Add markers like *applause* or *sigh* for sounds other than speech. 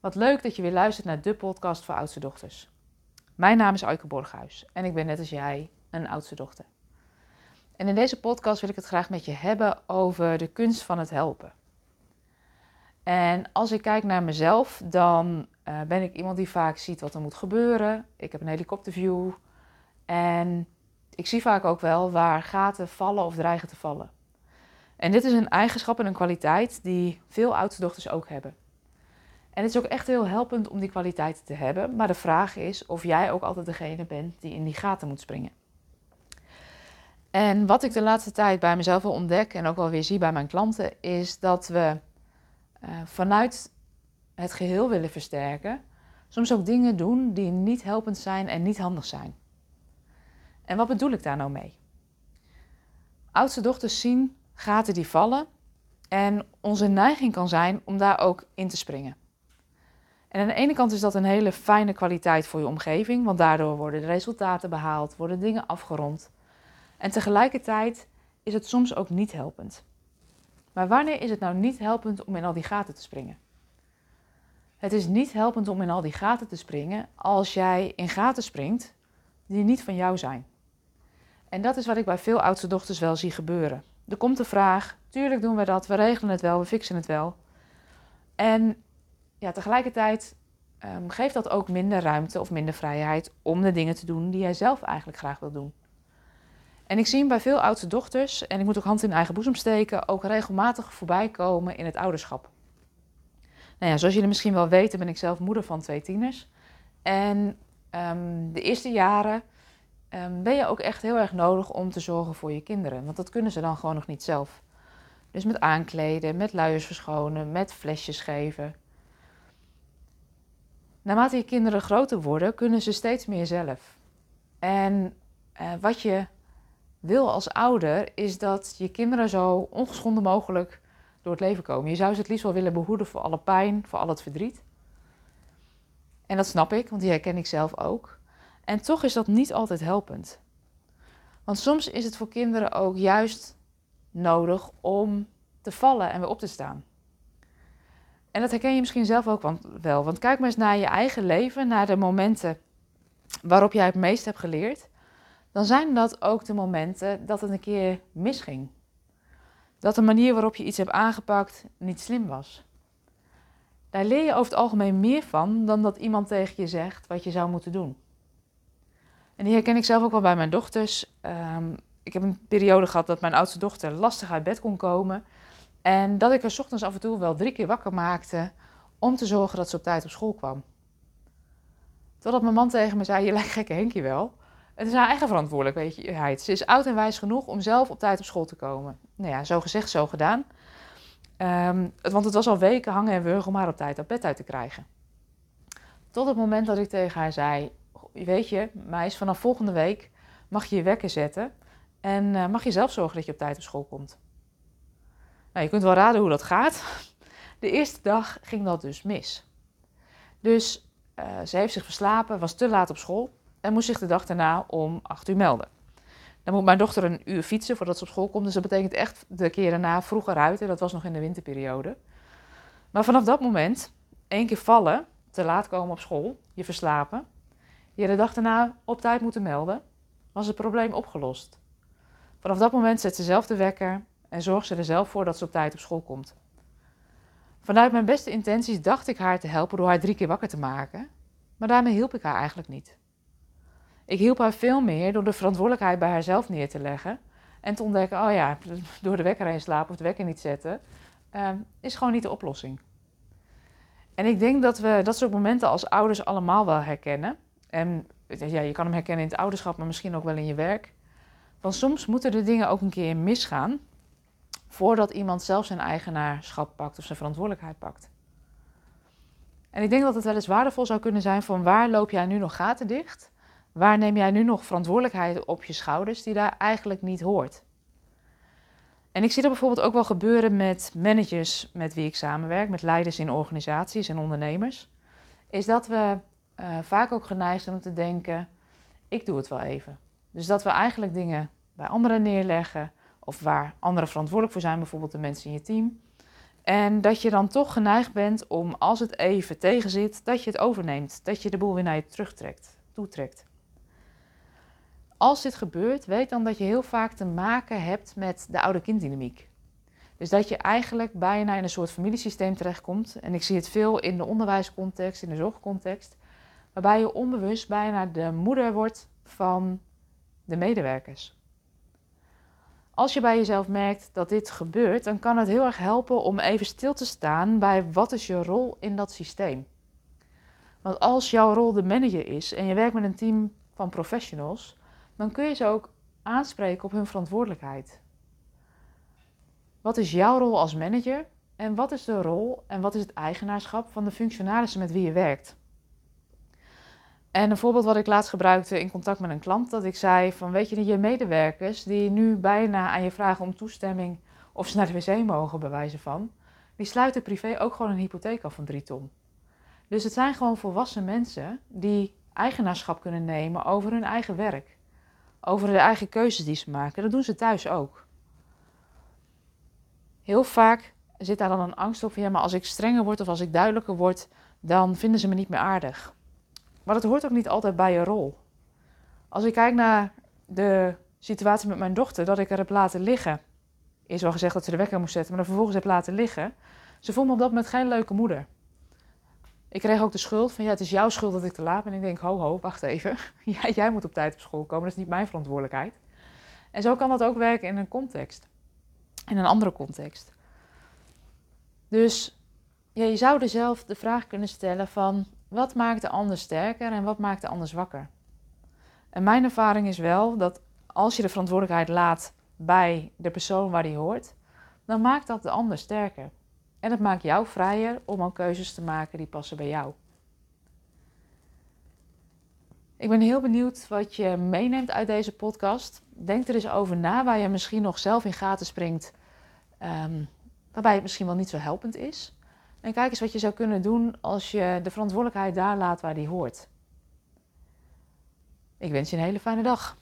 Wat leuk dat je weer luistert naar de podcast voor oudste dochters. Mijn naam is Aike Borghuis en ik ben net als jij een oudste dochter. En in deze podcast wil ik het graag met je hebben over de kunst van het helpen. En als ik kijk naar mezelf, dan uh, ben ik iemand die vaak ziet wat er moet gebeuren. Ik heb een helikopterview en ik zie vaak ook wel waar gaten vallen of dreigen te vallen. En dit is een eigenschap en een kwaliteit die veel oudste dochters ook hebben. En het is ook echt heel helpend om die kwaliteiten te hebben. Maar de vraag is of jij ook altijd degene bent die in die gaten moet springen. En wat ik de laatste tijd bij mezelf wel ontdek en ook wel weer zie bij mijn klanten, is dat we uh, vanuit het geheel willen versterken, soms ook dingen doen die niet helpend zijn en niet handig zijn. En wat bedoel ik daar nou mee? Oudste dochters zien gaten die vallen en onze neiging kan zijn om daar ook in te springen. En aan de ene kant is dat een hele fijne kwaliteit voor je omgeving, want daardoor worden de resultaten behaald, worden dingen afgerond. En tegelijkertijd is het soms ook niet helpend. Maar wanneer is het nou niet helpend om in al die gaten te springen? Het is niet helpend om in al die gaten te springen als jij in gaten springt die niet van jou zijn. En dat is wat ik bij veel oudste dochters wel zie gebeuren. Er komt de vraag, tuurlijk doen we dat, we regelen het wel, we fixen het wel. En ja, tegelijkertijd um, geeft dat ook minder ruimte of minder vrijheid om de dingen te doen die jij zelf eigenlijk graag wil doen. En ik zie bij veel oudste dochters, en ik moet ook hand in eigen boezem steken, ook regelmatig voorbij komen in het ouderschap. Nou ja, zoals jullie misschien wel weten, ben ik zelf moeder van twee tieners. En um, de eerste jaren um, ben je ook echt heel erg nodig om te zorgen voor je kinderen. Want dat kunnen ze dan gewoon nog niet zelf. Dus met aankleden, met luiers verschonen, met flesjes geven. Naarmate je kinderen groter worden, kunnen ze steeds meer zelf. En uh, wat je wil als ouder, is dat je kinderen zo ongeschonden mogelijk door het leven komen. Je zou ze het liefst wel willen behoeden voor alle pijn, voor al het verdriet. En dat snap ik, want die herken ik zelf ook. En toch is dat niet altijd helpend. Want soms is het voor kinderen ook juist nodig om te vallen en weer op te staan. En dat herken je misschien zelf ook wel. Want kijk maar eens naar je eigen leven, naar de momenten waarop jij het meest hebt geleerd. Dan zijn dat ook de momenten dat het een keer misging. Dat de manier waarop je iets hebt aangepakt niet slim was. Daar leer je over het algemeen meer van dan dat iemand tegen je zegt wat je zou moeten doen. En die herken ik zelf ook wel bij mijn dochters. Um, ik heb een periode gehad dat mijn oudste dochter lastig uit bed kon komen. En dat ik er ochtends af en toe wel drie keer wakker maakte om te zorgen dat ze op tijd op school kwam. Totdat mijn man tegen me zei, je lijkt gekke Henkie wel. Het is haar eigen verantwoordelijkheid. Ze is oud en wijs genoeg om zelf op tijd op school te komen. Nou ja, zo gezegd, zo gedaan. Um, want het was al weken hangen en wurgen om haar op tijd op bed uit te krijgen. Tot het moment dat ik tegen haar zei, weet je, meis, vanaf volgende week mag je je wekker zetten. En uh, mag je zelf zorgen dat je op tijd op school komt. Nou, je kunt wel raden hoe dat gaat. De eerste dag ging dat dus mis. Dus uh, ze heeft zich verslapen, was te laat op school en moest zich de dag daarna om 8 uur melden. Dan moet mijn dochter een uur fietsen voordat ze op school komt. Dus dat betekent echt de keren na vroeger uit. En dat was nog in de winterperiode. Maar vanaf dat moment, één keer vallen, te laat komen op school, je verslapen. Je de dag daarna op tijd moeten melden, was het probleem opgelost. Vanaf dat moment zet ze zelf de wekker en zorgt ze er zelf voor dat ze op tijd op school komt. Vanuit mijn beste intenties dacht ik haar te helpen door haar drie keer wakker te maken, maar daarmee hielp ik haar eigenlijk niet. Ik hielp haar veel meer door de verantwoordelijkheid bij haarzelf neer te leggen en te ontdekken: oh ja, *laughs* door de wekker heen slapen of de wekker niet zetten, uh, is gewoon niet de oplossing. En ik denk dat we dat soort momenten als ouders allemaal wel herkennen. En ja, je kan hem herkennen in het ouderschap, maar misschien ook wel in je werk. Want soms moeten de dingen ook een keer misgaan voordat iemand zelf zijn eigenaarschap pakt of zijn verantwoordelijkheid pakt. En ik denk dat het wel eens waardevol zou kunnen zijn van waar loop jij nu nog gaten dicht? Waar neem jij nu nog verantwoordelijkheid op je schouders die daar eigenlijk niet hoort? En ik zie dat bijvoorbeeld ook wel gebeuren met managers met wie ik samenwerk, met leiders in organisaties en ondernemers. Is dat we uh, vaak ook geneigd zijn om te denken: ik doe het wel even. Dus dat we eigenlijk dingen bij anderen neerleggen of waar anderen verantwoordelijk voor zijn, bijvoorbeeld de mensen in je team. En dat je dan toch geneigd bent om, als het even tegenzit, dat je het overneemt. Dat je de boel weer naar je terugtrekt, toetrekt. Als dit gebeurt, weet dan dat je heel vaak te maken hebt met de oude-kinddynamiek. Dus dat je eigenlijk bijna in een soort familiesysteem terechtkomt. En ik zie het veel in de onderwijscontext, in de zorgcontext. Waarbij je onbewust bijna de moeder wordt van de medewerkers. Als je bij jezelf merkt dat dit gebeurt, dan kan het heel erg helpen om even stil te staan bij wat is je rol in dat systeem. Want als jouw rol de manager is en je werkt met een team van professionals, dan kun je ze ook aanspreken op hun verantwoordelijkheid. Wat is jouw rol als manager en wat is de rol en wat is het eigenaarschap van de functionarissen met wie je werkt? En een voorbeeld wat ik laatst gebruikte in contact met een klant, dat ik zei van weet je, je medewerkers die nu bijna aan je vragen om toestemming of ze naar de wc mogen bewijzen van, die sluiten privé ook gewoon een hypotheek af van drie ton. Dus het zijn gewoon volwassen mensen die eigenaarschap kunnen nemen over hun eigen werk. Over de eigen keuzes die ze maken. Dat doen ze thuis ook. Heel vaak zit daar dan een angst op ja, maar als ik strenger word of als ik duidelijker word, dan vinden ze me niet meer aardig. Maar dat hoort ook niet altijd bij je rol. Als ik kijk naar de situatie met mijn dochter, dat ik er heb laten liggen. Eerst wel gezegd dat ze de wekker moest zetten, maar dan vervolgens heb laten liggen. Ze vond me op dat moment geen leuke moeder. Ik kreeg ook de schuld van, ja, het is jouw schuld dat ik te laat ben. En ik denk, ho, ho, wacht even. *laughs* Ja, jij moet op tijd op school komen, dat is niet mijn verantwoordelijkheid. En zo kan dat ook werken in een context. In een andere context. Dus ja, je zou er zelf de vraag kunnen stellen van, wat maakt de ander sterker en wat maakt de ander zwakker? En mijn ervaring is wel dat als je de verantwoordelijkheid laat bij de persoon waar die hoort, dan maakt dat de ander sterker. En het maakt jou vrijer om al keuzes te maken die passen bij jou. Ik ben heel benieuwd wat je meeneemt uit deze podcast. Denk er eens over na waar je misschien nog zelf in gaten springt, um, waarbij het misschien wel niet zo helpend is. En kijk eens wat je zou kunnen doen als je de verantwoordelijkheid daar laat waar die hoort. Ik wens je een hele fijne dag.